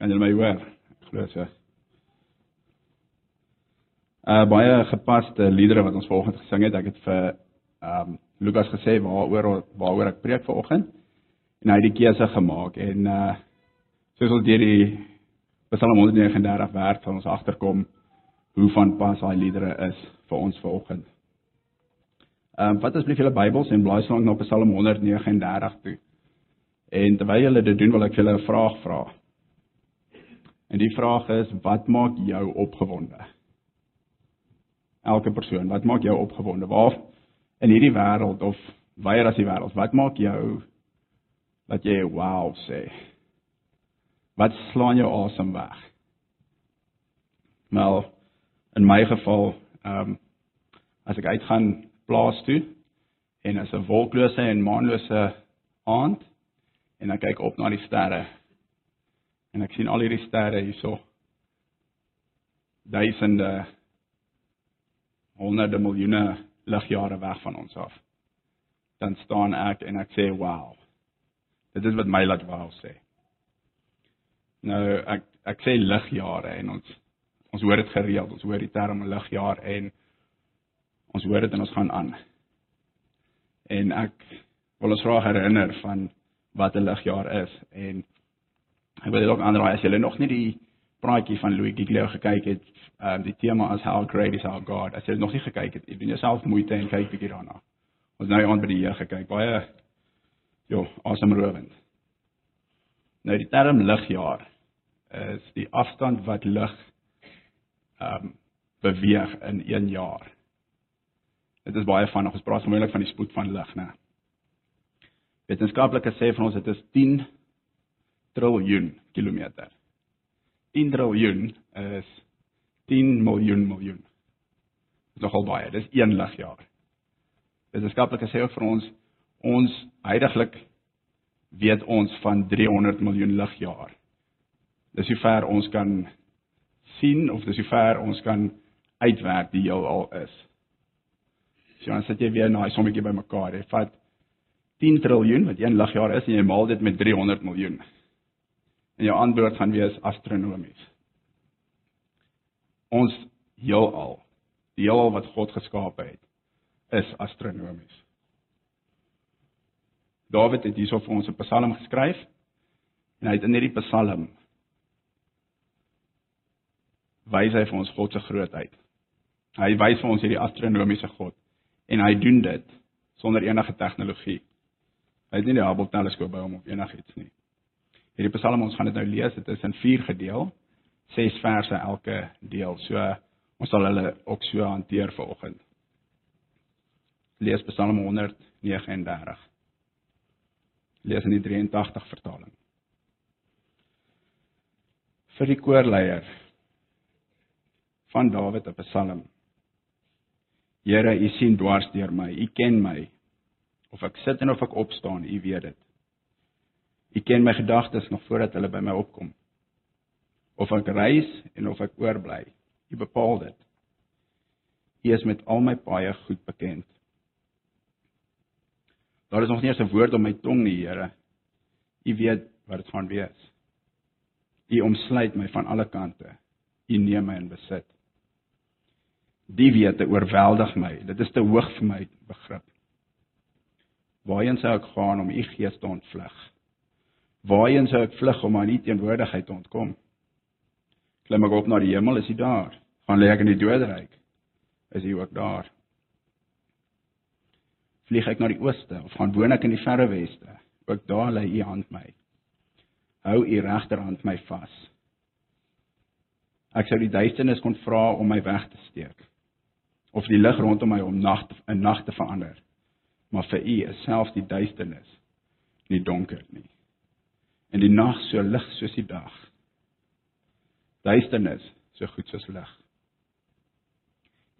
Kan julle my hoor? Glo so. Uh baie gepaste liedere wat ons vanoggend gesing het. Ek het vir ehm um, Lukas gesê waaroor waaroor ek preek vanoggend en hy het die keuse gemaak en uh soos ons deur die Psalm 139 werk van ons agterkom hoe van pas daai liedere is vir ons vanoggend. Ehm um, wat asseblief julle Bybels en blaai slank na Psalm 139 toe. En terwyl julle dit doen wil ek julle 'n vraag vra. En die vraag is wat maak jou opgewonde? elke persoon. Wat maak jou opgewonde? Waar in hierdie wêreld of weier as die wêreld, wat maak jou dat jy wow sê? Wat slaan jou asem weg? Nou in my geval, ehm um, as ek uitgaan plaas toe en as 'n wolklose en maanlose aand en ek kyk op na die sterre en ek sien al hierdie sterre hierso duisende honderde miljoene ligjare weg van ons af. Dan staan ek en ek sê wow. Dit is wat my laat wow sê. Nou ek ek sê ligjare en ons ons hoor dit gereeld. Ons hoor die term ligjaar en ons hoor dit en ons gaan aan. En ek wil ons graag herinner van wat 'n ligjaar is en ek wil ook aanraai as jy nog nie die praatjie van Louis Giglio gekyk het, ehm um, die tema is how great is our God. As jy nog nie gekyk het, doen jouself moeite en kyk bietjie daarna. Ons nou aan by die Here gekyk. Baie jo, asemrowend. Nou die term ligjaar is die afstand wat lig ehm um, beweeg in 1 jaar. Dit is baie vinnig. Ons praat gewoonlik van die spoed van lig, né? Wetenskaplikes sê van ons dit is 10 triljoen kilometer. 10 triljoen is 10 miljoen miljoen. Dis nogal baie. Dis 1 ligjaar. Wetenskaplikes sê ook vir ons ons heidaglik weet ons van 300 miljoen ligjaar. Dis hoe ver ons kan sien of dis hoe ver ons kan uitwerk die heelal is. So dan sit jy weer na 'n sommetjie bymekaar. Jy vat 10 triljoen wat 1 ligjaar is en jy maal dit met 300 miljoen. En jou antwoord gaan wees astronomies. Ons heelal, die heelal wat God geskaap het, is astronomies. Dawid het hierso vir ons 'n Psalm geskryf en hy het in hierdie Psalm wys hy vir ons God se grootheid. Hy wys vir ons hierdie astronomiese God en hy doen dit sonder enige tegnologie. Hy het nie die Hubble teleskoop by hom of enigiets nie. Hierdie Psalm ons gaan dit nou lees, dit is in 4 gedeel, 6 verse elke deel. So ons sal hulle ook so hanteer vanoggend. Lees Psalm 139. Lees in die 83 vertaling. Vir die koorleier van Dawid 'n Psalm. Here, U sien dwars deur my. U ken my. Of ek sit en of ek opstaan, U weet dit. U ken my gedagtes nog voordat hulle by my opkom. Of ek reis en of ek oorbly, U bepaal dit. U is met al my paaie goed bekend. Daar is nog nie eens 'n woord op my tong nie, Here. U weet wat dit gaan wees. U omsluit my van alle kante. U neem my in besit. Die wete oorweldig my. Dit is te hoog vir my begrip. Waarheen sou ek gaan om u gees te ontvlug? Waarheen sou ek vlug om aan u teenwoordigheid te ontkom? Klim ek op na die hemel, is hy daar? Gaan lê ek in die doderyk? Is hy ook daar? Vlieg ek na die ooste of gaan woon ek in die verre weste? Ook daar lê u hand my. Hou u regterhand my vas. Ek sou die duisternis kon vra om my weg te steek of die lig rondom my om nag in nag te verander. Maar vir u is selfs die duisternis nie donker nie en die nag so lig soos die dag. Duisternis so goed soos lig.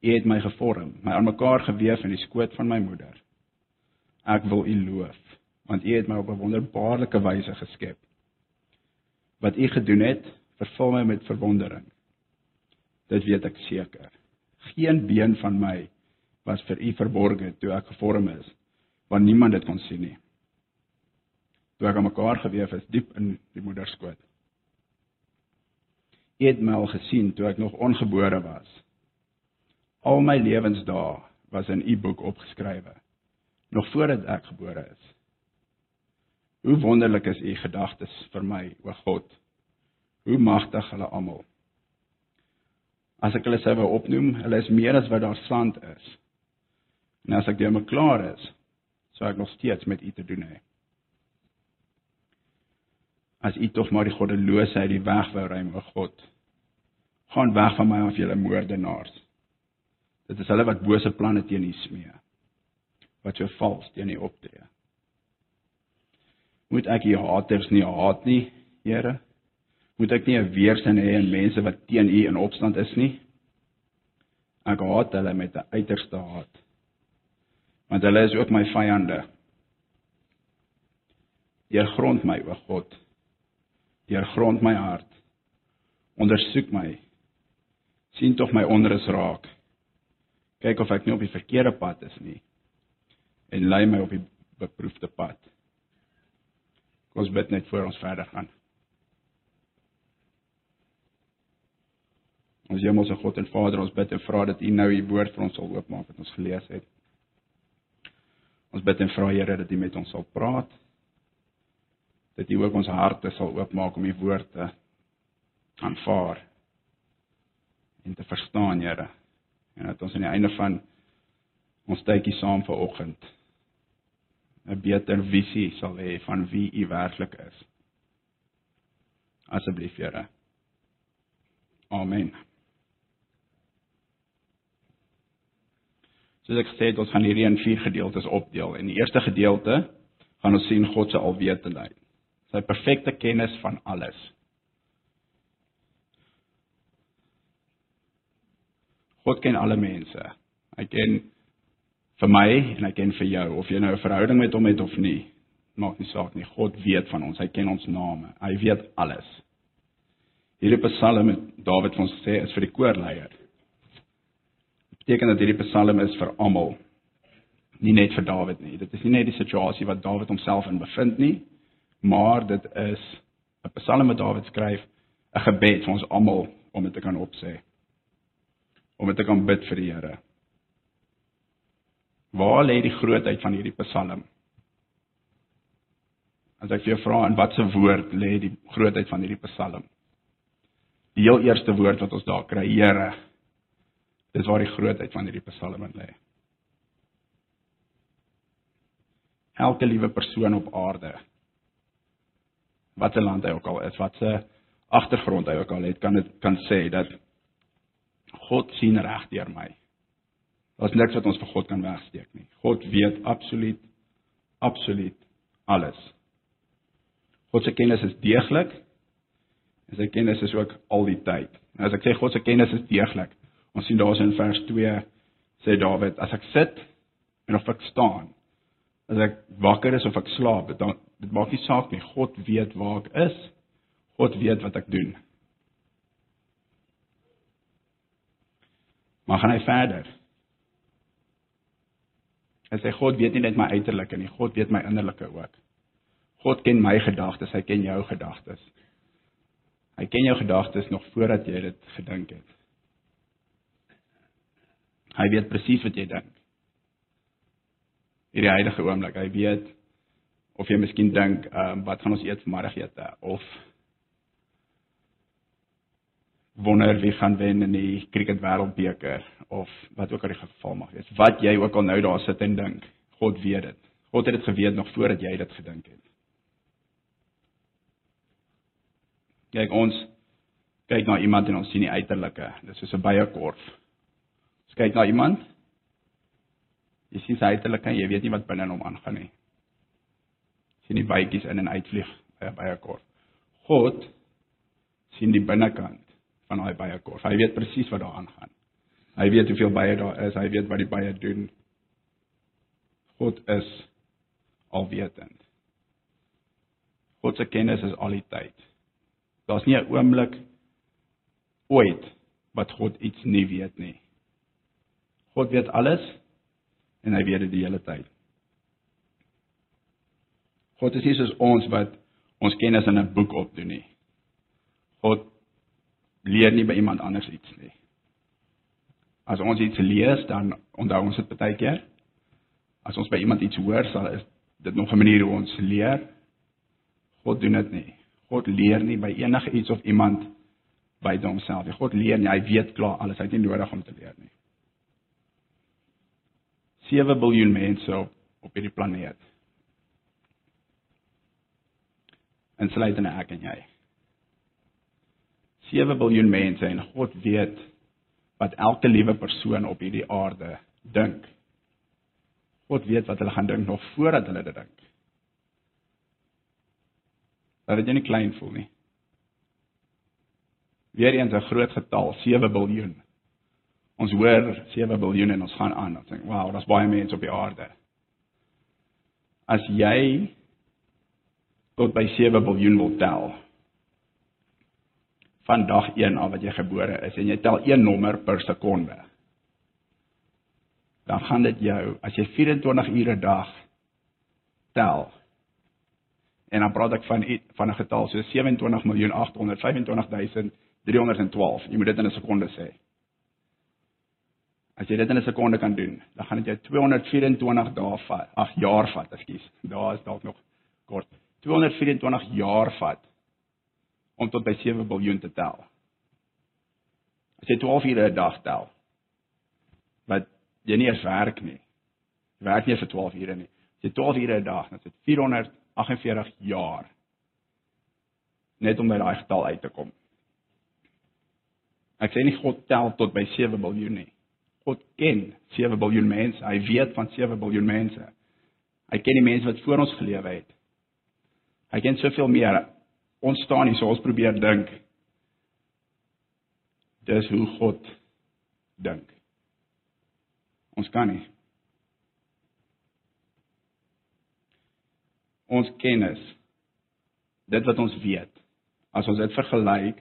U het my gevorm, my aan mekaar gewewe in die skoot van my moeder. Ek wil U loof, want U het my op 'n wonderbaarlike wyse geskep. Wat U gedoen het, vervul my met verwondering. Dit weet ek seker. Geen been van my was vir U verborge toe ek gevorm is, want niemand dit kon sien nie toe ek aan mekaar gewewe is diep in die moederskoot. U het my al gesien toe ek nog ongebore was. Al my lewensdae was in U boek opgeskrywe, nog voordat ek gebore is. Hoe wonderlik is U gedagtes vir my, o God. Hoe magtig hulle almal. As ek hulle sou wou opnoem, hulle is meer as wat daar sand is. En as ek daarmee klaar is, sou ek nog steeds met U te doen hê. As U tog maar die goddeloosheid die weg wou ruim, o God. Gaan weg van my af julle moordenaars. Dit is hulle wat bose planne teen U smee. Wat so vals teen U optree. Moet ek U haters nie haat nie, Here? Moet ek nie 'n weerstand hê in mense wat teen U in opstand is nie? Ek haat hulle met 'n uiterste haat. Want hulle is ook my vyande. Deurgrond my, o God. Deurgrond my hart. Ondersoek my. sien tog my onrus raak. Kyk of ek nie op die verkeerde pad is nie. En lei my op die beproefde pad. Kom ons bid net voor ons verder gaan. Ons Hemelse God en Vader, ons bid en vra dat U nou U woord vir ons sal oopmaak wat ons gelees het. Ons bid en vra Here dat U met ons sal praat. Dat U ook ons harte sal oopmaak om U woord te aanvaar en te verstaan, Here. En dat ons aan die einde van ons tydjie saam vanoggend 'n beter visie sal hê van wie U werklik is. Asseblief, Here. Amen. Soos ek gesê het, ons gaan hierdie in vier gedeeltes opdeel. In die eerste gedeelte gaan ons sien God se alwetendheid. Sy perfekte kennis van alles. God ken alle mense. Hy ken vir my en hy ken vir jou of jy nou 'n verhouding met hom het of nie. Maak nie saak nie. God weet van ons. Hy ken ons name. Hy weet alles. Hierdie Psalm het Dawid vir ons gesê is vir die koorleier beteken dat hierdie Psalm is vir almal. Nie net vir Dawid nie. Dit is nie net die situasie wat Dawid homself in bevind nie, maar dit is 'n Psalm wat Dawid skryf, 'n gebed vir ons almal om dit te kan opsê. Om dit te kan bid vir die Here. Waar lê die grootheid van hierdie Psalm? As ek jou vra in watter woord lê die grootheid van hierdie Psalm? Die heel eerste woord wat ons daar kry, Here. Dis waar die grootheid van hierdie Psalm in lê. Elke liewe persoon op aarde wat 'n land hy ook al is, wat se agtergrond hy ook al het, kan dit kan sê dat God sien reg deur my. Daar's niks wat ons vir God kan wegsteek nie. God weet absoluut absoluut alles. God se kennis is deeglik en sy kennis is ook al die tyd. Nou as ek sê God se kennis is deeglik, Ons sien daar in vers 2 sê Dawid, as ek sit en of ek staan, as ek wakker is of ek slaap, dan dit maak nie saak nie. God weet waar ek is. God weet wat ek doen. Maar gaan hy verder? Hy sê God weet nie net my uiterlike nie, God weet my innerlike ook. God ken my gedagtes, hy ken jou gedagtes. Hy ken jou gedagtes nog voordat jy dit gedink het. Hy weet presies wat jy dink. Hierdie huidige oomblik, hy weet of jy miskien dink, ehm um, wat gaan ons eet vir middagete of wonder wie gaan wen in die cricket wêreldbeker of wat ook al die geval mag wees. Wat jy ook al nou daar sit en dink, God weet dit. God het dit geweet nog voordat jy dit gedink het. Kyk ons kyk na iemand en ons sien die uiterlike. Dis soos 'n byekorf kyk na iemand. Jy sien sy uiterlik en jy weet nie wat binne hom aangaan nie. Sien die bytjies in en uitvlieg by baie kort. God sien die binnekant van daai baie kort. Hy weet presies wat daar aangaan. Hy weet hoeveel baie daar is, hy weet wat die baie doen. God is alwetend. God se kennis is al die tyd. Daar's nie 'n oomblik ooit wat God iets nie weet nie. God weet alles en hy weet dit die hele tyd. God is nie soos ons wat ons kennis in 'n boek opdoen nie. God leer nie by iemand anders iets nie. As ons iets lees, dan onthou ons dit baie keer. As ons by iemand iets hoor, sal is dit nog 'n manier hoe ons leer. God doen dit nie. God leer nie by enige iets of iemand by homself. God leer nie, hy weet klaar alles. Hy het nie nodig om te leer nie. 7 miljard mense op op hierdie planeet. Insluitende ek en jy. 7 miljard mense en God weet wat elke liewe persoon op hierdie aarde dink. God weet wat hulle gaan dink nog voordat hulle dit dink. Dat dit nie klein voel nie. Weereens 'n groot getal, 7 miljard. Ons hoor 7 miljard en ons gaan aan. Ons dink, "Wow, daar's baie mense op die aarde." As jy tot by 7 miljard wil tel, van dag 1 af wat jy gebore is en jy tel een nommer per sekonde. Dan gaan dit jou as jy 24 ure 'n dag tel. En dan praat ek van van 'n getal so 27.825.312. Jy moet dit in 'n sekonde sê. As jy dit in 'n sekonde kan doen, dan gaan dit jou 224 dae vat. Ag, jaar vat, ekskuus. Daar is dalk nog kort. 224 jaar vat om tot by 7 miljard te tel. As jy 12 ure 'n dag tel, wat jy nie eens werk nie. Jy werk nie vir 12 ure nie. As jy 12 ure 'n dag, dan is dit 448 jaar net om by daai getal uit te kom. Ek sê nie God tel tot by 7 miljard nie. God ken 7 miljard mense. Hy weet van 7 miljard mense. Hy ken die mense wat voor ons gelewe het. Hy ken soveel meer ons staan hier so ons probeer dink. Dis hoe God dink. Ons kan nie. Ons kennis dit wat ons weet as ons dit vergelyk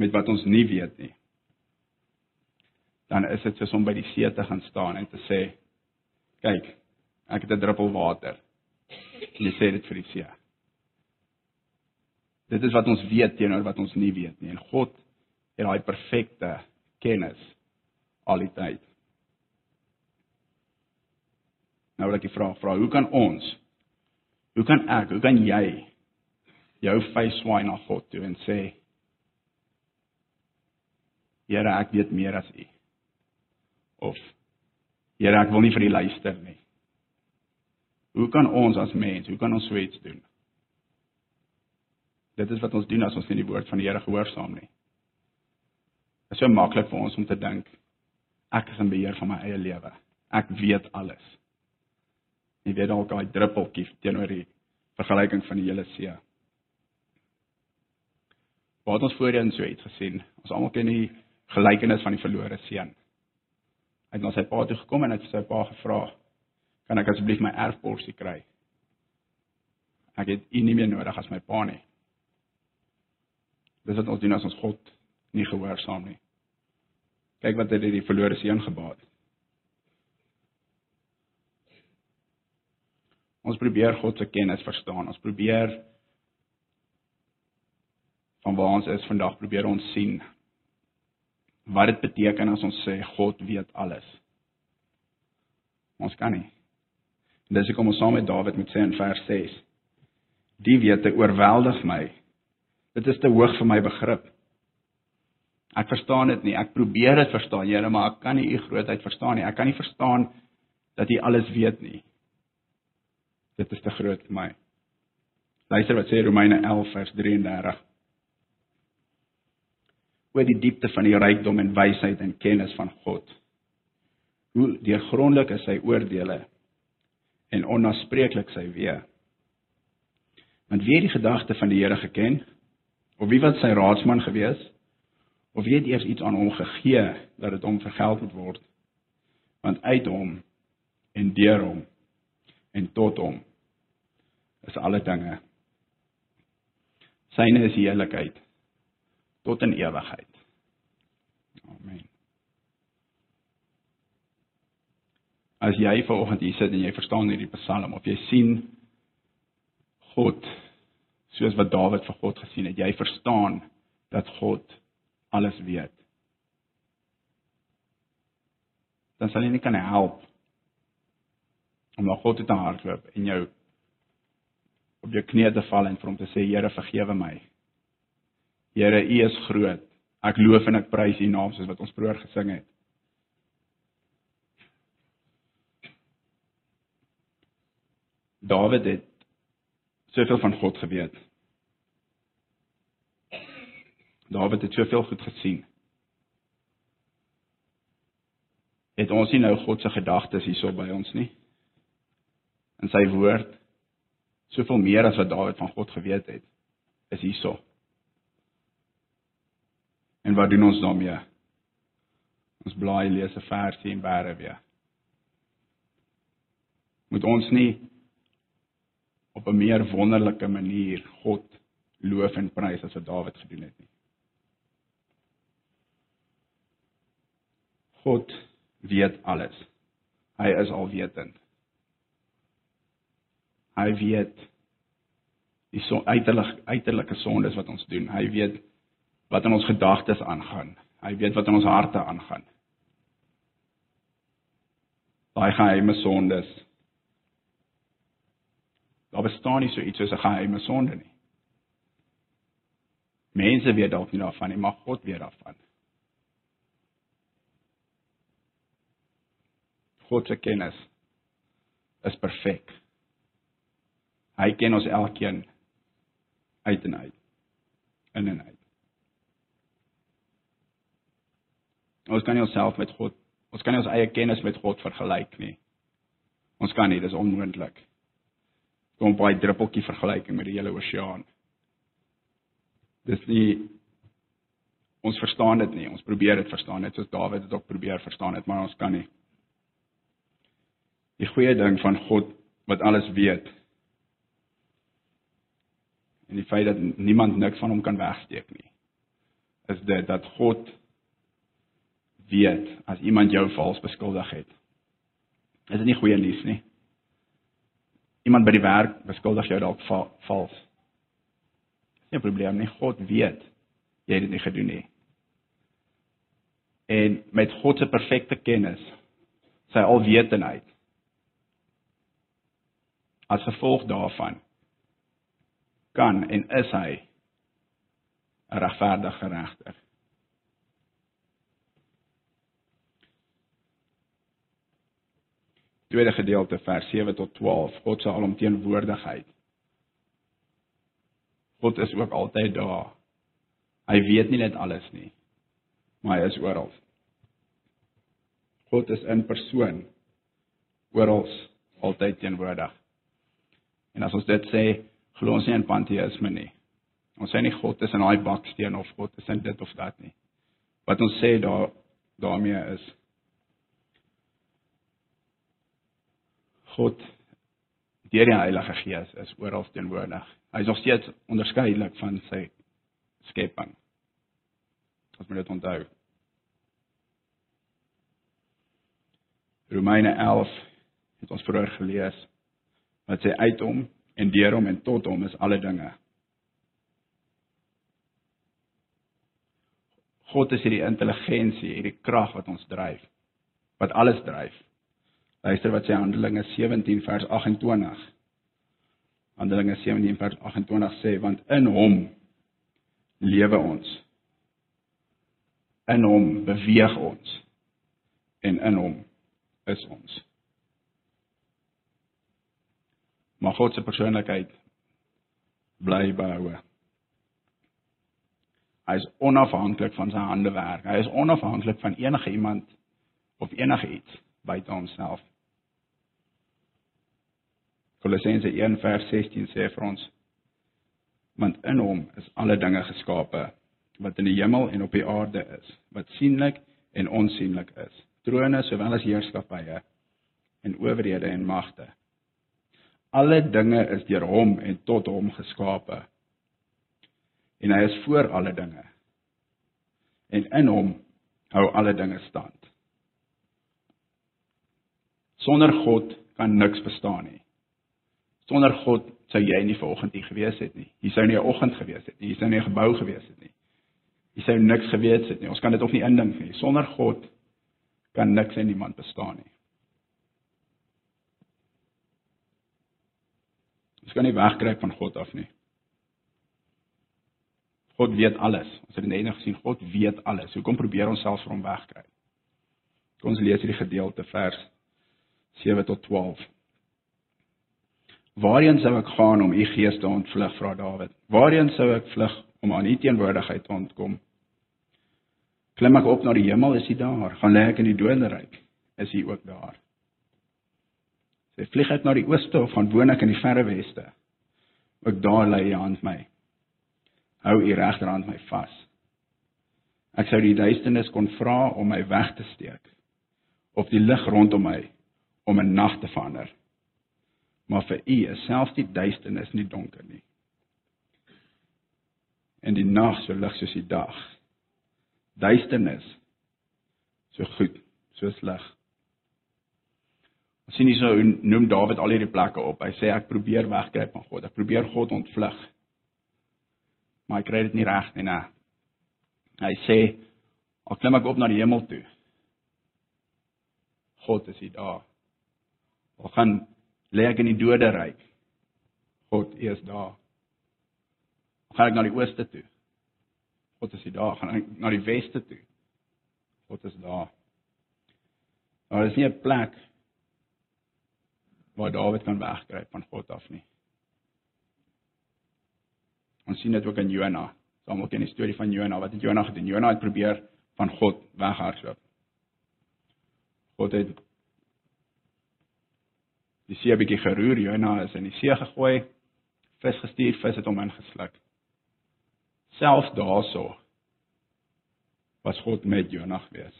met wat ons nie weet nie dan is dit soos om by die see te gaan staan en te sê kyk ek het 'n druppel water en jy sê dit vir die see Dit is wat ons weet teenoor wat ons nie weet nie. En God het daai perfekte kennis al die tyd. Nou wil ek die vraag vra, hoe kan ons hoe kan ek, hoe kan jy jou face swaai na God toe en sê Here, ek weet meer as U. Of Here, ek wil nie vir U luister nie. Hoe kan ons as mens, hoe kan ons so iets doen? Dit is wat ons doen as ons nie die woord van die Here gehoorsaam nie. Dit is so maklik vir ons om te dink ek is in beheer van my eie lewe. Ek weet alles. Jy weet dalk daai druppeltjie teenoor die vergelyking van die hele see. Wat ons voorheen so iets gesien. Ons almal ken die gelykenis van die verlore seun. Hy het na sy pa toe gekom en het sy pa gevra: "Kan ek asseblief my erfporsie kry?" Ek het u nie meer nodig as my pa nie. Dis wat ons doen as ons God nie gehoorsaam nie. Kyk wat het hierdie verlore seun gebaat. Ons probeer God se kennis verstaan. Ons probeer van waar ons is vandag probeer ons sien wat dit beteken as ons sê God weet alles. Ons kan nie. En dis hoekom ons saam met Dawid moet sê in vers 6: Die wete oorweldig my Dit is te hoog vir my begrip. Ek verstaan dit nie. Ek probeer dit verstaan, Here, maar ek kan nie u grootheid verstaan nie. Ek kan nie verstaan dat u alles weet nie. Dit is te groot vir my. Luister wat sê Romeine 11 vers 33. Oor die diepte van die rykdom en wysheid en kennis van God. Hoe deurgrondelik is sy oordeele en onnaspreeklik sy weë. Want wie het die gedagte van die Here geken? Of wie was sy raadsman gewees? Of wie het eers iets aan hom gegee dat dit hom vergeld moet word? Want uit hom en deur hom en tot hom is alle dinge. Syne is heiligheid tot in ewigheid. Amen. As jy vanoggend hier sit en jy verstaan hierdie Psalm of jy sien God soos wat Dawid vir God gesien het. Jy verstaan dat God alles weet. Dan sal jy nie kan help om na God toe te hardloop en jou op jou knieë te val en vir hom te sê Here vergewe my. Here U is groot. Ek loof en ek prys U naam soos wat ons vroeër gesing het. Dawid het soveel van God geweet. Dawid het soveel goed gesien. Het ons nie nou God se gedagtes hierso by ons nie? In sy woord soveel meer as wat Dawid van God geweet het, is hierso. En wat doen ons daarmee? Ons blaai lees 'n versie en bære weer. Moet ons nie op 'n meer wonderlike manier God loof en prys as wat Dawid gedoen het nie. God weet alles. Hy is alwetend. Hy weet die so uiterlik uiterlike sondes wat ons doen. Hy weet wat in ons gedagtes aangaan. Hy weet wat in ons harte aangaan. Daai geheime sondes Daar bestaan nie so iets soos 'n geheime sonde nie. Mense weet dalk nie daarvan nie, maar God weet daarvan. God se kennis is perfek. Hy ken ons elkeen uit en uit. In en uit. Ons kan nie onsself met God, ons kan nie ons eie kennis met God vergelyk nie. Ons kan nie, dis onmoontlik kom baie druppeltjie vergelyking met die hele oseaan. Dis nie ons verstaan dit nie. Ons probeer dit verstaan net soos Dawid dit ook probeer verstaan het, maar ons kan nie. Die goeie ding van God wat alles weet. En die feit dat niemand niks van hom kan wegsteek nie. Is dit dat God weet as iemand jou vals beskuldig het. Is dit nie goeie nuus nie? Iemand by die werk beskuldig jou dalk va vals. Dis nie 'n probleem nie. God weet jy het dit nie gedoen nie. En met God se perfekte kennis, sy alwetendheid as gevolg daarvan kan en is hy 'n regverdige regter. Tweede gedeelte vers 7 tot 12 God se alomteenwoordigheid. God is ook altyd daar. Hy weet nie net alles nie maar hy is oral. God is in persoon. Oral altyd teenwoordig. En as ons dit sê glo ons nie in panteïsme nie. Ons sê nie God is in daai baksteen of God is in dit of dat nie. Wat ons sê daar daarmee is God deur die Heilige Gees is oral teenwoordig. Hy is nog steeds onderskeidelik van sy skepping. As moet dit onthou. Romeine 11 het ons vroeër gelees wat sê uit hom en deur hom en tot hom is alle dinge. God is hierdie intelligensie, hierdie krag wat ons dryf, wat alles dryf. Luister wat sê Handelinge 17 vers 28. Handelinge 17 vers 28 sê want in hom lewe ons. In hom beweeg ons en in hom is ons. Maar God se persoonlikheid bly behou. Hy is onafhanklik van sy hande werk. Hy is onafhanklik van enige iemand of enige iets buite homself. Kolossense 1 vers 16 sê vir ons want in hom is alle dinge geskape wat in die hemel en op die aarde is wat sienlik en onsienlik is. Trone sowel as heerskappye en owerhede en magte. Alle dinge is deur hom en tot hom geskape. En hy is voor alle dinge. En in hom hou alle dinge stand. Sonder God kan niks bestaan nie Sonder God sou jy nie vanoggend hier gewees het nie. Jy sou nie 'n oggend gewees het nie. Jy sou nie 'n gebou gewees het nie. Jy sou niks geweet het nie. Ons kan dit ook nie indink nie. Sonder God kan niks en niemand bestaan nie. Ons kan nie wegkruip van God af nie. God weet alles. Ons het net gesien God weet alles. Hoekom probeer ons selfs vir hom wegkruip? Kom ons lees hierdie gedeelte vers 7 tot 12. Waarheen sou ek gaan om u gees te ontvlug, vra Dawid? Waarheen sou ek vlug om aan u teenwoordigheid te ontkom? Klim ek op na die hemel, is hy daar? Gaan lê ek in die doderyk, is hy ook daar? Sy vlieg ek na die ooste of gaan woon ek in die verre weste? Ook daar lê hy aan my. Hou u regterhand my vas. Ek sou die duisternis kon vra om my weg te steek of die lig rondom my om 'n nag te verander. Maar vir u is selfs die duisternis nie donker nie. En die nag so lig soos die dag. Duisternis so goed soos lig. Ons sien hier so noem Dawid al hierdie plekke op. Hy sê ek probeer wegkruip van God. Ek probeer God ontvlug. Maar ek kry dit nie reg nie, nee. Hy sê al klim ek op na die hemel toe. God is hier daar. Al gaan lê ek in die doderyk. God is daar. Gaan ek na die ooste toe. God is daar. Gaan ek na die weste toe. God is daar. Daar is nie 'n plek waar Dawid kan wegkruip van God af nie. Ons sien dit ook in Jona. Ons ken die storie van Jona. Wat het Jona gedoen? Jona het probeer van God weghardloop. God het die see bietjie geroer, Jona is in die see gegooi, vis gestuur, vis het hom ingesluk. Selfs daarso was God met Jona gewees.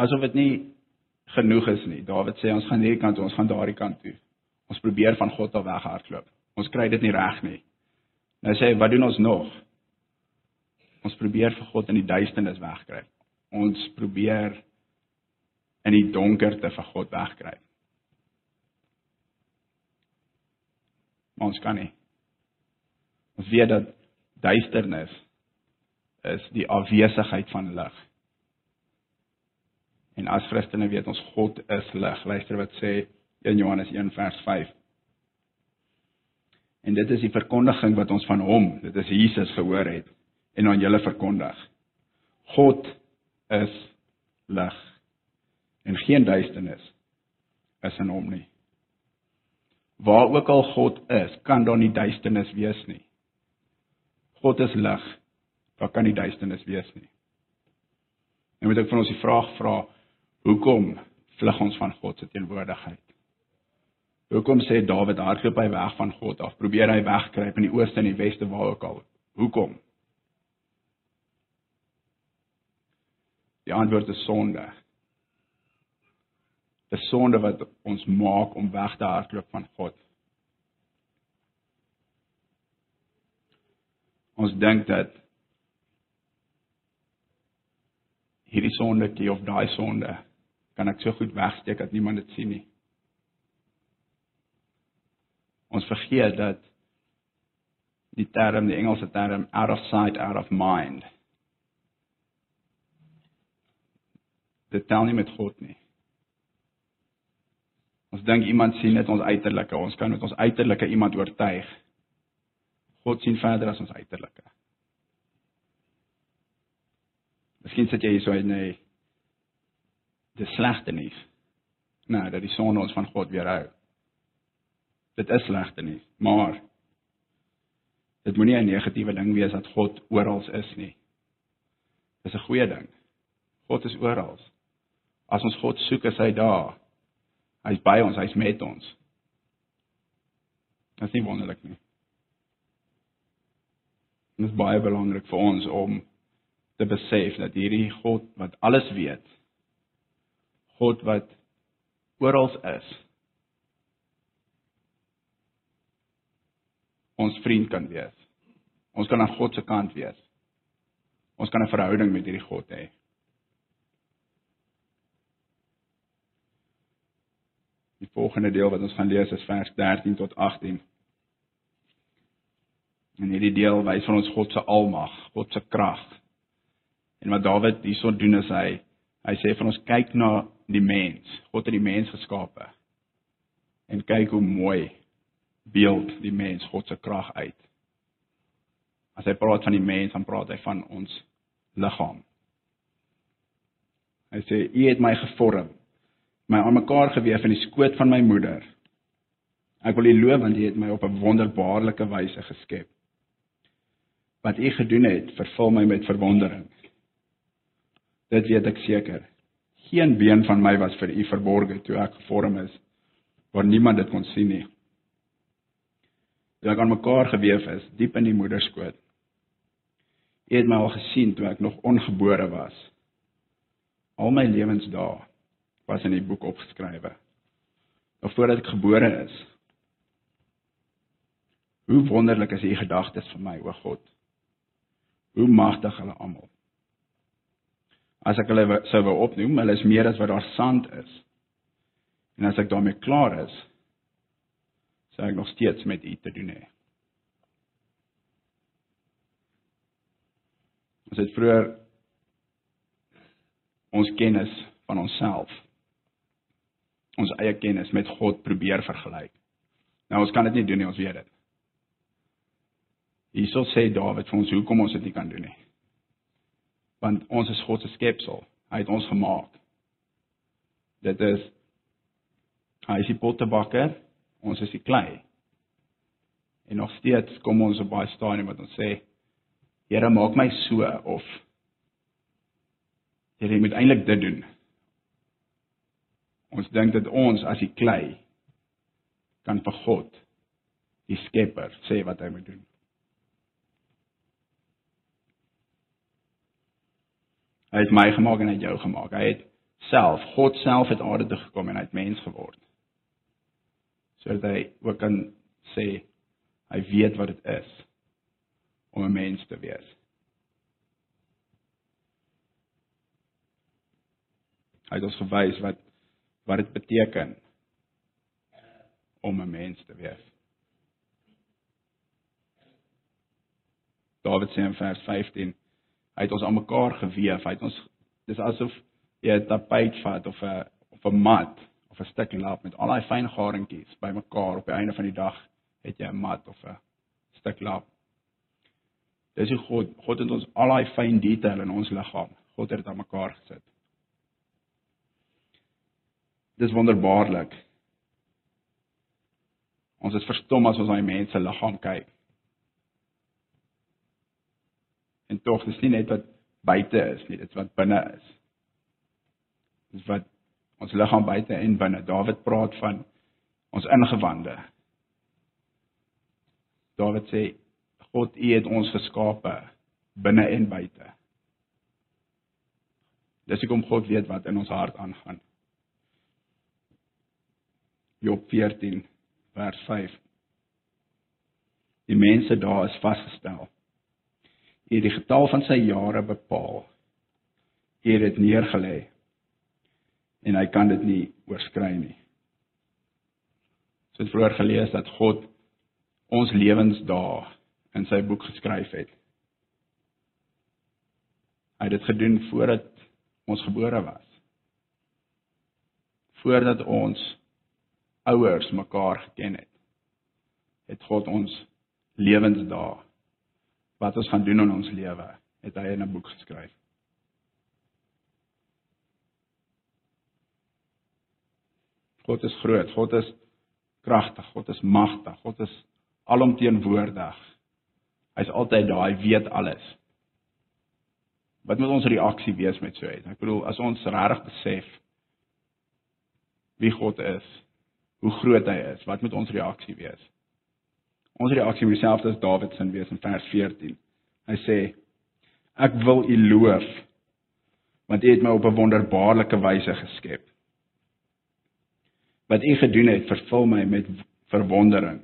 Asof dit nie genoeg is nie. Dawid sê ons gaan hierdie kant toe, ons gaan daardie kant toe. Ons probeer van God af weghardloop. Ons kry dit nie reg nie. Nou sê hy, wat doen ons nog? Ons probeer vir God in die duisternis wegkry. Ons probeer in die donkerte vir God wegkry. Maar ons kan nie. Ons weet dat duisternis is die afwesigheid van lig. En as Christene weet ons God is lig. Luister wat sê 1 Johannes 1 vers 5. En dit is die verkondiging wat ons van hom, dit is Jesus gehoor het en aan julle verkondig. God is lig en geen duisternis is in hom nie. Waar ook al God is, kan daar nie duisternis wees nie. God is lig, daar kan nie duisternis wees nie. En moet ek van ons die vraag vra, hoekom vlug ons van God se teenwoordigheid? Hoekom sê Dawid hardloop hy weg van God af? Probeer hy wegkruip in die ooste en die weste waar ook al? Hoekom? Die antwoord is sonde. Dis sonde wat ons maak om weg te hardloop van God. Ons dink dat hierdie sondetjie of daai sonde kan ek so goed wegsteek dat niemand dit sien nie. Ons vergeet dat die term, die Engelse term out of sight, out of mind dit tel nie met God nie. Ons dink iemand sien net ons uiterlike. Ons kan met ons uiterlike iemand oortuig. God sien verder as ons uiterlike. Miskien sit jy hier so en nee. Dis slegte nuus. Nou, dat die son ons van God weerhou. Dit is slegte nuus, maar dit moenie 'n negatiewe ding wees dat God oral is nie. Dis 'n goeie ding. God is oral. As ons God soek, is hy daar. Hy's by ons, hy's met ons. Dit is nie wonderlik nie. Dit is baie belangrik vir ons om te besef dat hierdie God wat alles weet, God wat oral is, ons vriend kan wees. Ons kan aan God se kant wees. Ons kan 'n verhouding met hierdie God hê. Die volgende deel wat ons gaan lees is vers 13 tot 18. En hierdie deel wys van ons God se almag, God se krag. En wat Dawid hierson doen is hy hy sê van ons kyk na die mens. God het die mens geskape. En kyk hoe mooi beeld die mens God se krag uit. As hy praat van die mens, dan praat hy van ons liggaam. Hy sê u het my gevorm, my aan mekaar gewewe in die skoot van my moeder. Ek wil u loof want u het my op 'n wonderbaarlike wyse geskep. Wat u gedoen het, vervul my met verwondering. Dit weet ek seker. Geen been van my was vir u verborge toe ek gevorm is, waar niemand dit kon sien nie. Toe ek aan mekaar gewewe is, diep in die moederskoot. U het my al gesien toe ek nog ongebore was. Al my lewensdae was in die boek opgeskrywe. Nog voordat ek gebore is. Hoe wonderlik is u gedagtes vir my, o God. Hoe magtig hulle almal. As ek hulle sou wou opnoem, hulle is meer as wat daar sand is. En as ek daarmee klaar is, sou ek nog steeds met u te doen hê. Ons het vroeër ons kennis van onsself ons eie kennis met God probeer vergelyk. Nou ons kan dit nie doen nie, ons weet dit. Hierso sê Dawid vir ons hoekom ons dit nie kan doen nie. Want ons is God se skepsel. Hy het ons gemaak. Dit is hy is die pottebakker, ons is die klei. En nog steeds kom ons op baie stadium wat ons sê Here maak my so of Here moet eintlik dit doen. Ons dink dat ons as die klei kan vir God die Skepper sê wat hy moet doen. Hy het my gemaak en hy het jou gemaak. Hy het self, God self het aarde toe gekom en hy het mens geword. Sodat hy ook kan sê hy weet wat dit is om 'n mens te wees. Hy het ons gewys wat wat dit beteken om 'n mens te wees. Dawid sê in vers 15, hy het ons aan mekaar gewewe, hy het ons dis asof jy 'n tapijt vat of 'n of 'n mat of 'n stuk lap met al daai fyn garingkies bymekaar op die einde van die dag het jy 'n mat of 'n stuk lap. Dis hoe God God het ons al daai fyn detail in ons liggaam. God het dit aan mekaar gesit. Dis wonderbaarlik. Ons is verstom as ons na die mens se liggaam kyk. En tog, dis nie net wat buite is nie, dit wat binne is. Dis wat ons liggaam buite en binne. Dawid praat van ons ingewande. Dawid sê God U het ons geskape binne en buite. Dis hoekom God weet wat in ons hart aangaan. Job 14 vers 5. Die mense daar is vasgestel. U het die getal van sy jare bepaal. U het dit neergelê en hy kan dit nie oorskry nie. Ons het vroeër gelees dat God ons lewensdae in sy boek geskryf het. Hy het dit gedoen voordat ons gebore was. Voordat ons ouers mekaar geken het, het God ons lewensdae wat ons gaan doen in ons lewe, het hy in 'n boek geskryf. God is groot, God is kragtig, God is magtig, God is alomteenwoordig. Hy's altyd daar, hy weet alles. Wat moet ons reaksie wees met so iets? Ek bedoel, as ons regtig besef wie God is, hoe groot hy is, wat moet ons reaksie wees? Ons reaksie moet dieselfde as Dawid se wees in vers 14. Hy sê: Ek wil U loof want U het my op 'n wonderbaarlike wyse geskep. Wat U gedoen het, vervul my met verwondering.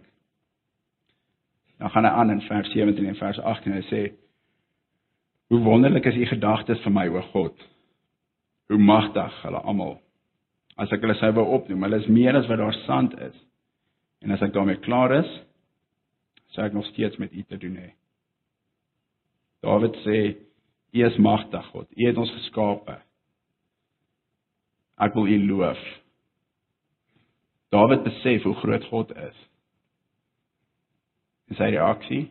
Dan gaan hy aan in vers 17 en vers 18 en hy sê: Hoe wonderlik is U gedagtes vir my, o God. Hoe magtig hulle almal as ek hulle sou wou opnoem. Hulle is meer as wat daar sand is. En as ek daarmee klaar is, sou ek nog steeds met U te doen hê. Dawid sê U is magtig God. U het ons geskape. Ek wil U loof. Dawid besef hoe groot God is. En sy reaksie,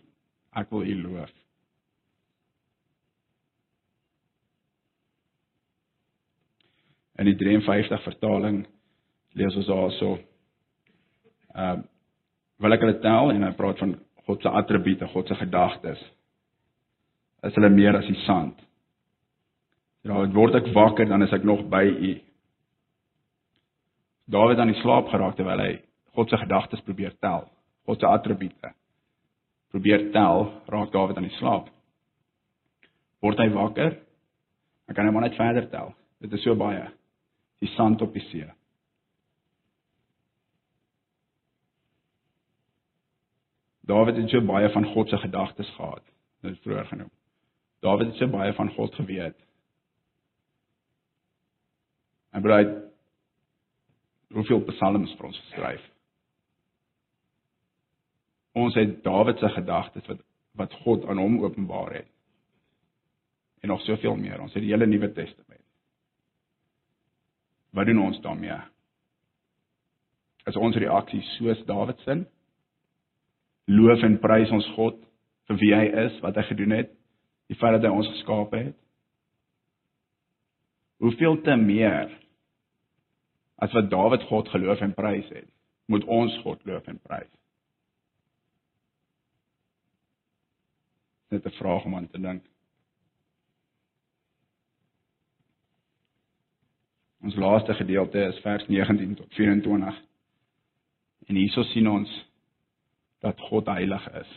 ek wil U loof. In die 53 vertaling lees ons daarso ehm uh, wil ek hulle tel en hy praat van God se attribute, God se gedagtes. Is hulle meer as die sand? Ja, word ek wakker dan is ek nog by U. Dawid aan die slaap geraak terwyl hy God se gedagtes probeer tel, God se attribute. Probeer tel, raak Dawid aan die slaap. Word hy wakker? Ek kan hom net verder tel. Dit is so baie. Die sand op die see. Dawid het so baie van God se gedagtes gehad, dit vroeër genoem. Dawid het so baie van God geweet. En bly hoeveel psalms vir ons geskryf. Ons het Dawid se gedagtes wat wat God aan hom openbaar het. En nog soveel meer. Ons het die hele Nuwe Testament. Wat doen ons daarmee? Is ons reaksie soos Dawid se? Loof en prys ons God vir wie hy is, wat hy gedoen het, die feit dat hy ons geskaap het? Hoeveel te meer as wat Dawid God geloof en prys het, moet ons God loof en prys. Net 'n vraag om aan te dink. Ons laaste gedeelte is vers 19 tot 24. En hierso sien ons dat God heilig is.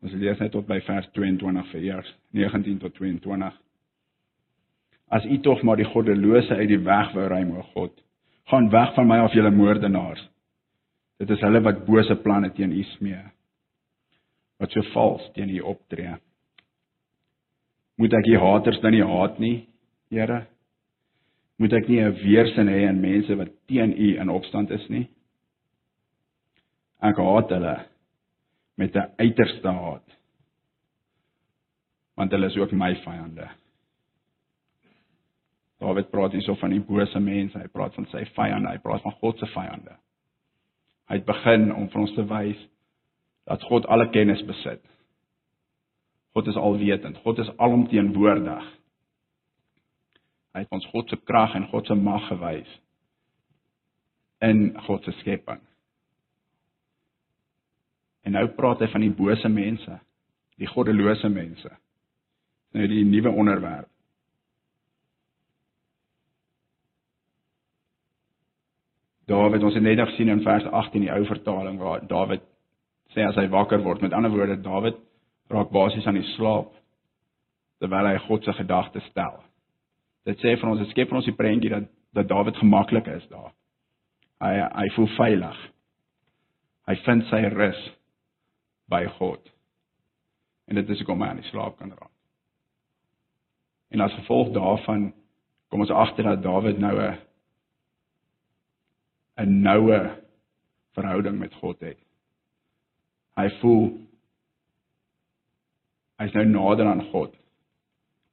Ons lees net tot by vers 22 vir eers, 19 tot 22 as u tog maar die goddelose uit die weg wou ruim o God. Gaan weg van my af julle moordenaars. Dit is hulle wat bose planne teen u smee. Wat so vals teen u optree. Moet ek die haters dan nie haat nie, Here? Moet ek nie 'n weerstand hê aan mense wat teen u in opstand is nie? Ek haat hulle met 'n uiterste haat. Want hulle is ook my vyande. Dawid praat hierso van die bose mense, hy praat van sy vyande, hy praat van God se vyande. Hy het begin om vir ons te wys dat God alle kennis besit. God is alwetend, God is alomteenwoordig. Hy het ons God se krag en God se mag gewys in God se skepping. En nou praat hy van die bose mense, die goddelose mense. Nou die nuwe onderwerp. Dawid, ons het net gesien in vers 18 die ou vertaling waar Dawid sê as hy wakker word, met ander woorde Dawid raak basies aan die slaap terwyl hy God se gedagtes stel. Dit sê vir ons, dit skep vir ons die prentjie dat dat Dawid gemaklik is daar. Hy hy voel veilig. Hy vind sy rus by God. En dit is hoekom hy aan die slaap kan raak. En as gevolg daarvan kom ons agter dat Dawid nou 'n 'n noue verhouding met God het. Hy voel hy's nou nader aan God.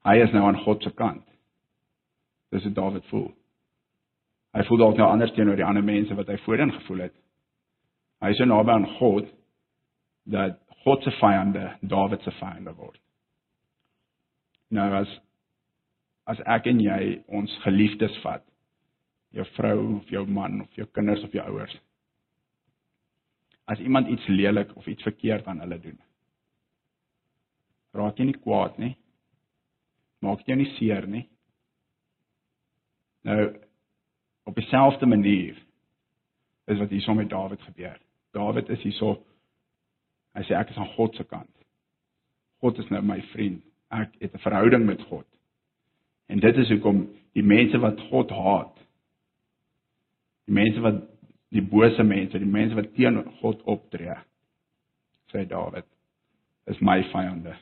Hy is nou aan God se kant. Dis wat Dawid voel. Hy voel dalk nou anders teenoor die ander mense wat hy voorheen gevoel het. Hy is so naby aan God dat God se vyande Dawid se vyande word. Nou as as ek en jy ons geliefdes vat jou vrou of jou man of jou kinders of jou ouers. As iemand iets lelik of iets verkeerd aan hulle doen. Raak jy nie kwaad nie? Maak jy nie seer nie? Nou op dieselfde manier is wat hierso met Dawid gebeur. Dawid is hierso hy sê ek is aan God se kant. God is nou my vriend. Ek het 'n verhouding met God. En dit is hoekom die mense wat God haat, die mense wat die bose mense, die mense wat teen God optree. Sê Dawid, is my vyande.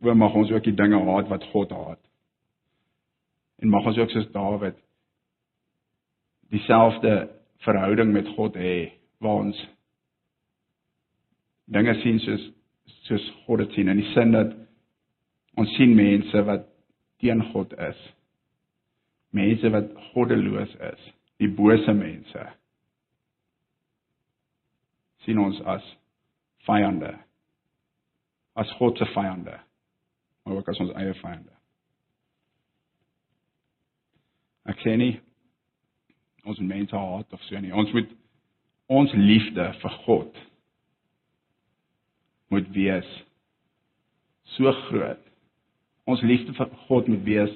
Hoe mag ons ook die dinge haat wat God haat? En mag ons ook soos Dawid dieselfde verhouding met God hê waar ons dinge sien soos soos God dit sien in die sin dat ons sien mense wat teen God is. Mense wat goddeloos is, die bose mense. sien ons as vyande. As God se vyande. Maar ook as ons eie vyande. Ek sê nie ons mense haat of so nie. Ons moet ons liefde vir God moet wees so groot. Ons liefde vir God moet wees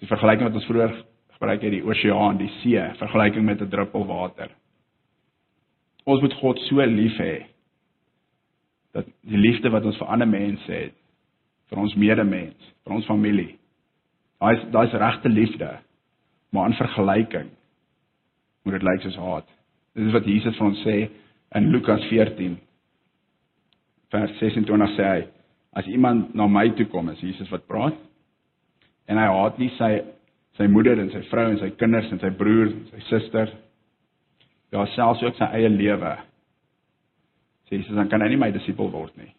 die vergelyking wat ons vroeër gebruik het die oseaan, die see, vergelyking met 'n druppel water. Ons moet God so lief hê dat die liefde wat ons vir ander mense het, vir ons medemens, vir ons familie. Daai daai's regte liefde. Maar in vergelyking moet dit lyk soos haat. Dit is wat Jesus vir ons sê in Lukas 14 vers 26 sê hy as iemand na my toe kom, is Jesus wat praat. En hy haat nie sy sy moeder en sy vrou en sy kinders en sy broer en sy suster. Ja, selfs ook sy eie lewe. Sê Jesus dan kan hy nie my disipel word nie.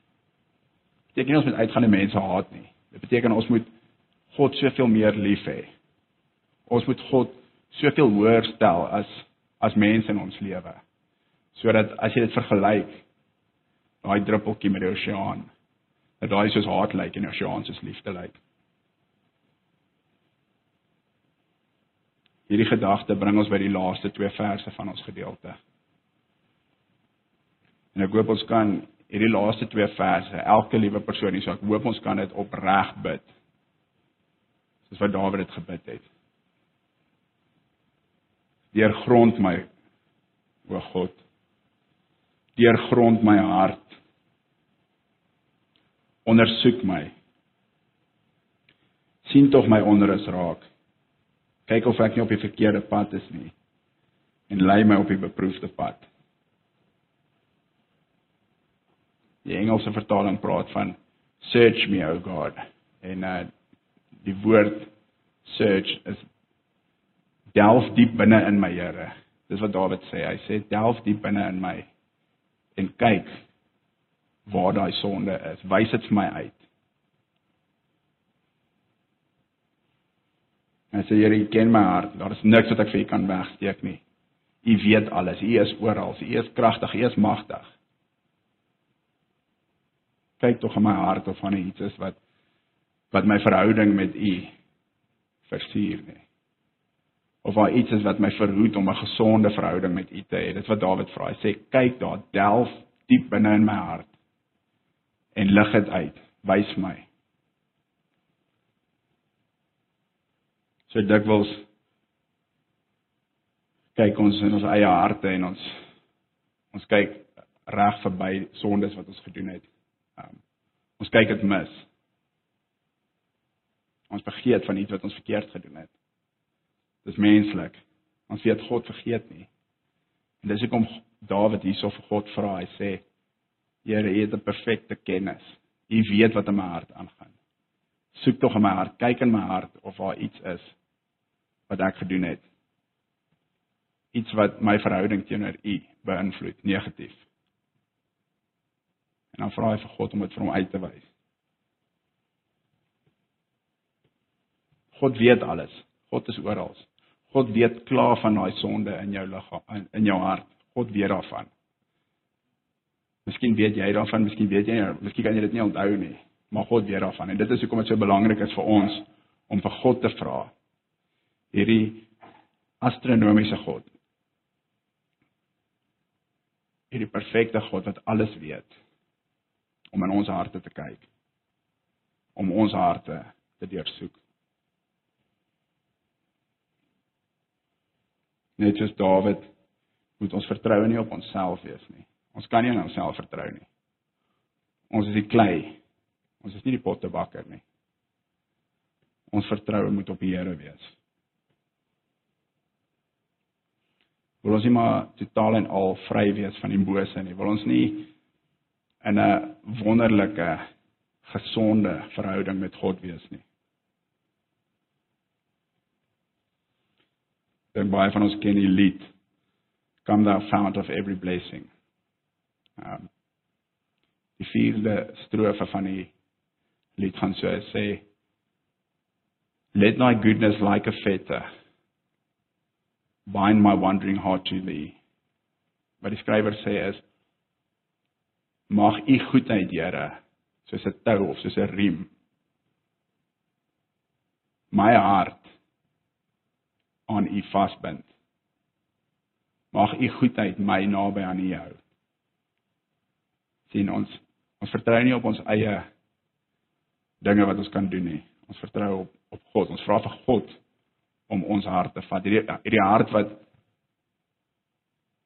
Beteken nie ons moet uitgaan en mense haat nie. Dit beteken ons moet God soveel meer lief hê. Ons moet God soveel hoër stel as as mense in ons lewe. Sodat as jy dit vergelyk daai druppeltjie met die oseaan, dat daai soos haat lyk en die oseaan soos liefde lyk. Hierdie gedagte bring ons by die laaste twee verse van ons gedeelte. En ek hoop ons kan hierdie laaste twee verse, elke liewe persoon hier, so ek hoop ons kan dit opreg bid. Soos wat Dawid dit gebid het. Deurgrond my o God. Deurgrond my hart. Ondersoek my. Sien tog my onderes raak. Kyk of ek nie op die verkeerde pad is nie. En lei my op die beproefde pad die Engelse vertaling praat van search me o God en uh, die woord search is delf diep binne in my Here. Dis wat Dawid sê. Hy sê delf diep binne in my en kyk waar daai sonde is. Wys dit vir my uit. En sê Here, U ken my hart. Daar is niks wat ek vir U kan wegsteek nie. U weet alles. U is oral. U is kragtig. U is magtig. Kyk tog in my hart of van iets is wat wat my verhouding met U versuur nie of waar iets is wat my verhoed om 'n gesonde verhouding met U te hê. Dit wat Dawid vra. Hy sê kyk daar, delf diep binne in my hart en lig dit uit. Wys my. So dikwels kyk ons in ons eie harte en ons ons kyk reg verby sondes wat ons gedoen het. Um, ons kyk dit mis. Ons vergeet van iets wat ons verkeerd gedoen het. Dis menslik. Ons weet God vergeet nie. En dis hoekom Dawid hierso vir God vra. Hy sê: Here, U het 'n perfekte kennis. U weet wat in my hart aangaan. Soek tog in my hart, kyk in my hart of daar iets is wat ek gedoen het. Iets wat my verhouding teenoor U beïnvloed negatief. En dan vra hy vir God om dit vir hom uit te wys. God weet alles. God is oral. God weet klaar van daai sonde in jou liggaam in, in jou hart. God weet daarvan. Miskien weet jy daarvan, miskien weet jy miskien kan jy dit nie onthou nie, maar God weet daarvan en dit is hoekom dit so belangrik is vir ons om vir God te vra. Hierdie astronomiese God. Hierdie perfekte God wat alles weet om in ons harte te kyk. Om ons harte te deursoek. Net soos Dawid moet ons vertroue nie op onsself wees nie. Ons kan nie aan onsself vertrou nie. Ons is die klei. Ons is nie die pottebakker nie. Ons vertroue moet op die Here wees. Wil ons nie maar totaal en al vry wees van die bose nie. Wil ons nie in 'n wonderlike gesonde verhouding met God wees nie. dink baie van ons ken die lied come thou fount of every blessing. Um die vierde strofe van die lied gaan so sê Let thy goodness like a fetter bind my wandering heart to thee. Wat die skrywer sê is mag u goedheid, Here, soos 'n tou of soos 'n riem my hart aan u vasbind. Mag u goedheid my naby aan u hou. sien ons ons vertrou nie op ons eie dinge wat ons kan doen nie. Ons vertrou op op God. Ons vra vir God om ons hart te vat. Hierdie hierdie hart wat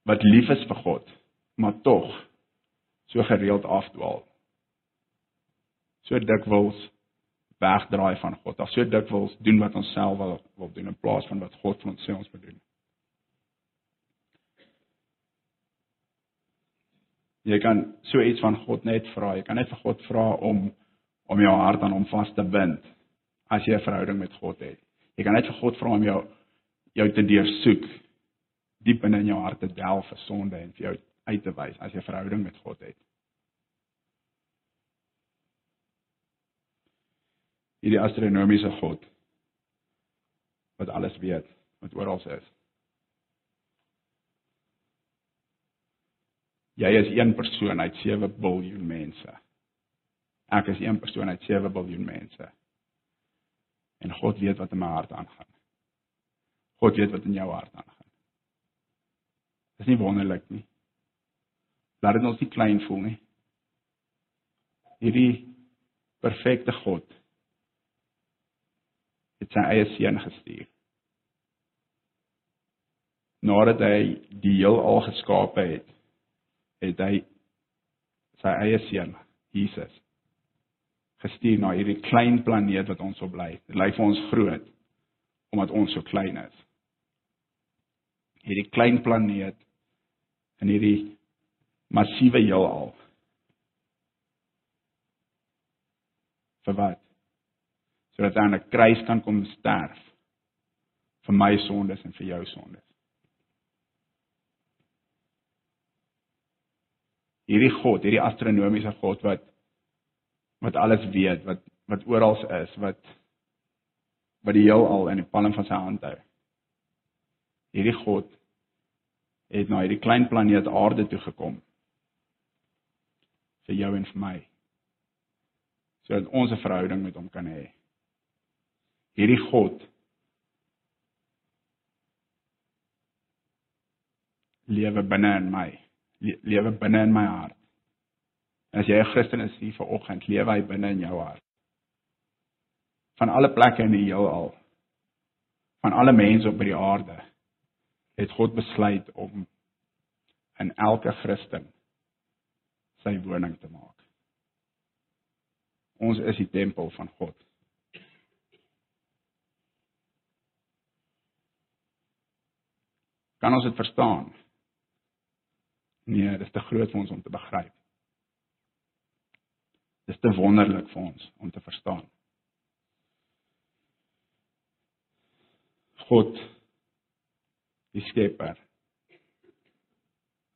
wat lief is vir God, maar tog so gereeld afdwaal. So dikwels wegdraai van God. Of so dikwels doen wat ons self wil wil doen in plaas van wat God vir ons sê ons moet doen. Jy kan so iets van God net vra. Jy kan net vir God vra om om jou hart aan hom vas te bind as jy 'n verhouding met God het. Jy kan net vir God vra om jou jou te deursoek diep in jou hart te delf vir sonde en vir jou uit te wys as jy 'n verhouding met God het. Hierdie astronomiese God wat alles weet, wat oral is. Jy is een persoon uit 7 miljard mense. Ek is een persoon uit 7 miljard mense. En God weet wat in my hart aangaan. God weet wat in jou hart aangaan. Dis nie wonderlik nie. Laat dit ons nie klein voel nie. Hierdie perfekte God het sy eie seun gestuur. Nadat hy die heelal geskape het, het hy sy eie seun, Jesus, gestuur na hierdie klein planeet wat ons op bly. Dit lyk vir ons groot omdat ons so klein is. Hierdie klein planeet in hierdie massiewe heelal. Vir wat? Sodat hy aan 'n kruis kan kom sterf vir my sondes en vir jou sondes. hierdie God, hierdie astronomiese God wat wat alles weet, wat wat oral is, wat wat die heelal in die palm van sy hand hou. Hierdie God het na hierdie klein planeet Aarde toe gekom vir jou en vir my. Sodat ons 'n verhouding met hom kan hê. Hierdie God lewe binne in my lewe binne in my hart. As jy 'n Christen is hier vanoggend, lewe hy binne in jou hart. Van alle plekke in die heelal, van alle mense op die aarde, het God besluit om in elke Christen sy woning te maak. Ons is die tempel van God. Kan ons dit verstaan? Nee, dit is te groot vir ons om te begryp. Dit is te wonderlik vir ons om te verstaan. God die skepper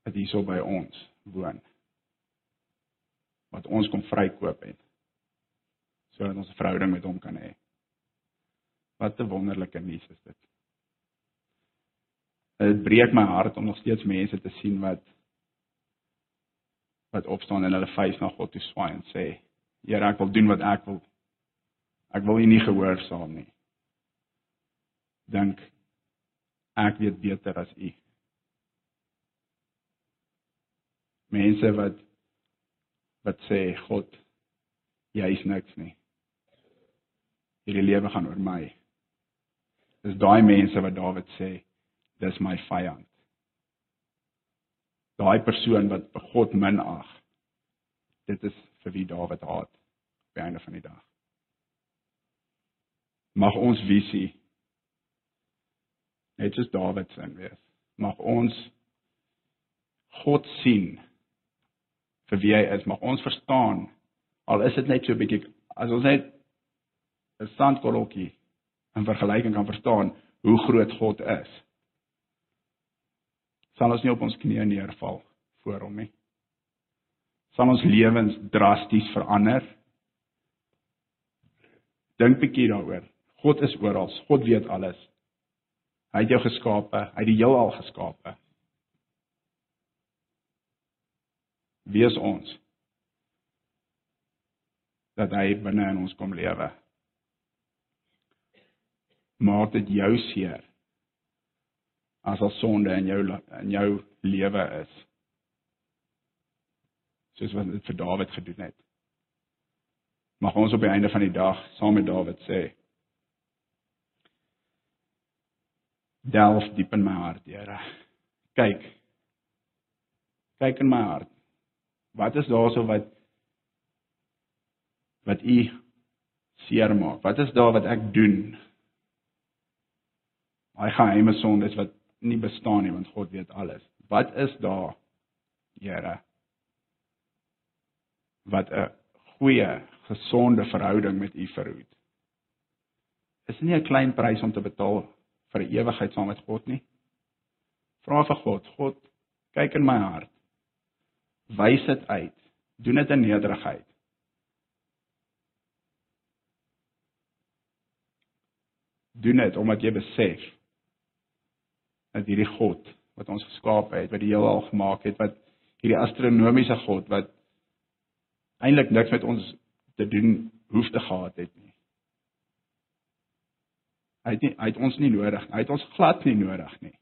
wat hier so by ons woon wat ons kom vrykoop het sodat ons 'n verhouding met hom kan hê. Wat 'n wonderlike nuus is dit. Dit breek my hart om nog steeds mense te sien wat wat opstaan en hulle face na God toe swaai en sê: "Here, ek wil doen wat ek wil. Ek wil U nie gehoorsaam nie." Dink ek weet beter as U. Mense wat wat sê God, jy is niks nie. Hierdie lewe gaan oor my. Dis daai mense wat Dawid sê, dis my vyand daai persoon wat God minag. Dit is vir wie Dawid haat op die einde van die dag. Mag ons visie net soos Dawid se wees. Mag ons God sien vir wie hy is. Mag ons verstaan al is dit net so 'n bietjie as ons net 'n sandkorreltjie in vergelyking kan verstaan hoe groot God is sal ons nie op ons knieë neerval voor hom nie. Sal ons lewens drasties verander? Dink bietjie daaroor. God is oral. God weet alles. Hy het jou geskape, hy het die heelal geskape. Wie is ons? Dat hy binne in ons kom lewe. Maak dit jou seer as al sonde in jou in jou lewe is. Soos wat dit vir Dawid gedoen het. Mag ons op die einde van die dag saam met Dawid sê: Delf diep in my hart, Here. Kyk. Kyk in my hart. Wat is daarso wat wat u seer maak? Wat is daar wat ek doen? Daai geheime sondes wat nie bestaan nie want God weet alles. Wat is daar, Here? Wat 'n goeie, gesonde verhouding met U verhoed. Is nie 'n klein prys om te betaal vir ewigheid saam met God nie? Vra vir God, God, kyk in my hart. Wys dit uit. Doen dit in nederigheid. Doen dit omdat jy besef dat hierdie God wat ons geskaap het, wat die heelal gemaak het, wat hierdie astronomiese God wat eintlik niks met ons te doen hoef te gehad het nie. Hy het nie hy het ons nie nodig. Hy het ons glad nie nodig nie.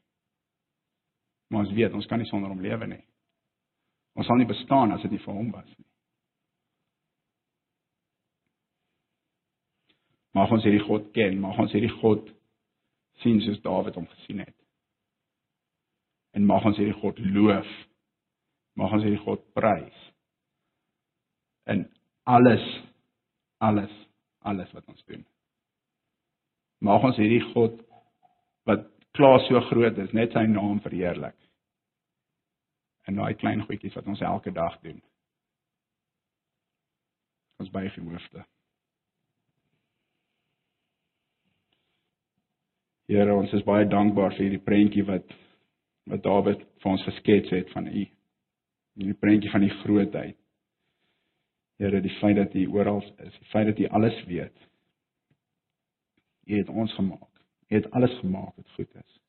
Maar ons weet ons kan nie sonder hom lewe nie. Ons sal nie bestaan as dit nie vir hom was nie. Mag ons hierdie God ken, mag ons hierdie God sien soos Dawid hom gesien het en mag ons hierdie God loof. Mag ons hierdie God prys. In alles alles alles wat ons doen. Mag ons hierdie God wat klaar so groot is, net sy naam verheerlik. En daai klein goedjies wat ons elke dag doen. Ons buig die hoofde. Here, ons is baie dankbaar vir hierdie prentjie wat wat Dawid vir ons geskets het van U. Die prentjie van die grootheid. Here, die feit dat U oral is, die feit dat U alles weet. U het ons gemaak. U het alles gemaak wat goed is.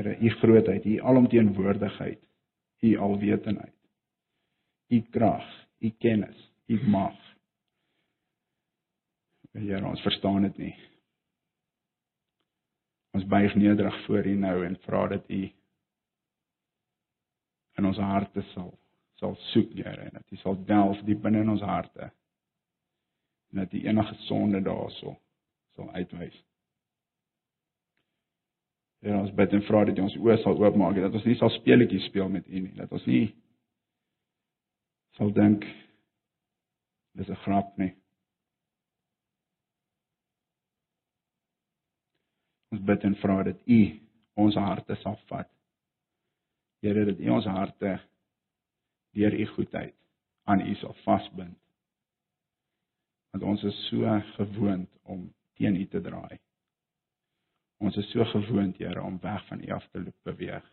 Here, U grootheid, U alomteenwoordigheid, U alwetendheid. U krag, U kennis, U mag. Here, ons verstaan dit nie. Ons buig nederig voor U nou en vra dat U in ons harte sal sal soek, Here, en dat U sal delf diep binne in ons harte. En dat U enige sonde daarso sal uitwys. Here, ons bid en vra dat U ons oë sal oopmaak, dat ons nie sal speletjies speel met U nie, dat ons nie sal dink dis 'n grap nie. Ons bid en vra dat U ons harte sal vat. Here dat U ons harte deur U goedheid aan U sal vasbind. Want ons is so gewoond om teen U te draai. Ons is so gewoond, Here, om weg van U af te loop beweeg.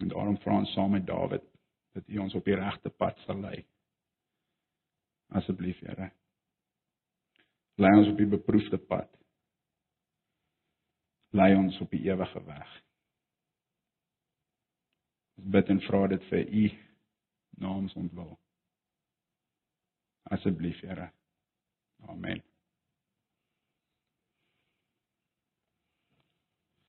En daarom vra ons saam met Dawid dat U ons op die regte pad sal lei. Asseblief, Here. Lei ons op die beproefde pad lei ons op die ewige weg. Ons bid en vra dit vir u naams ontwil. Asseblief, Here. Amen.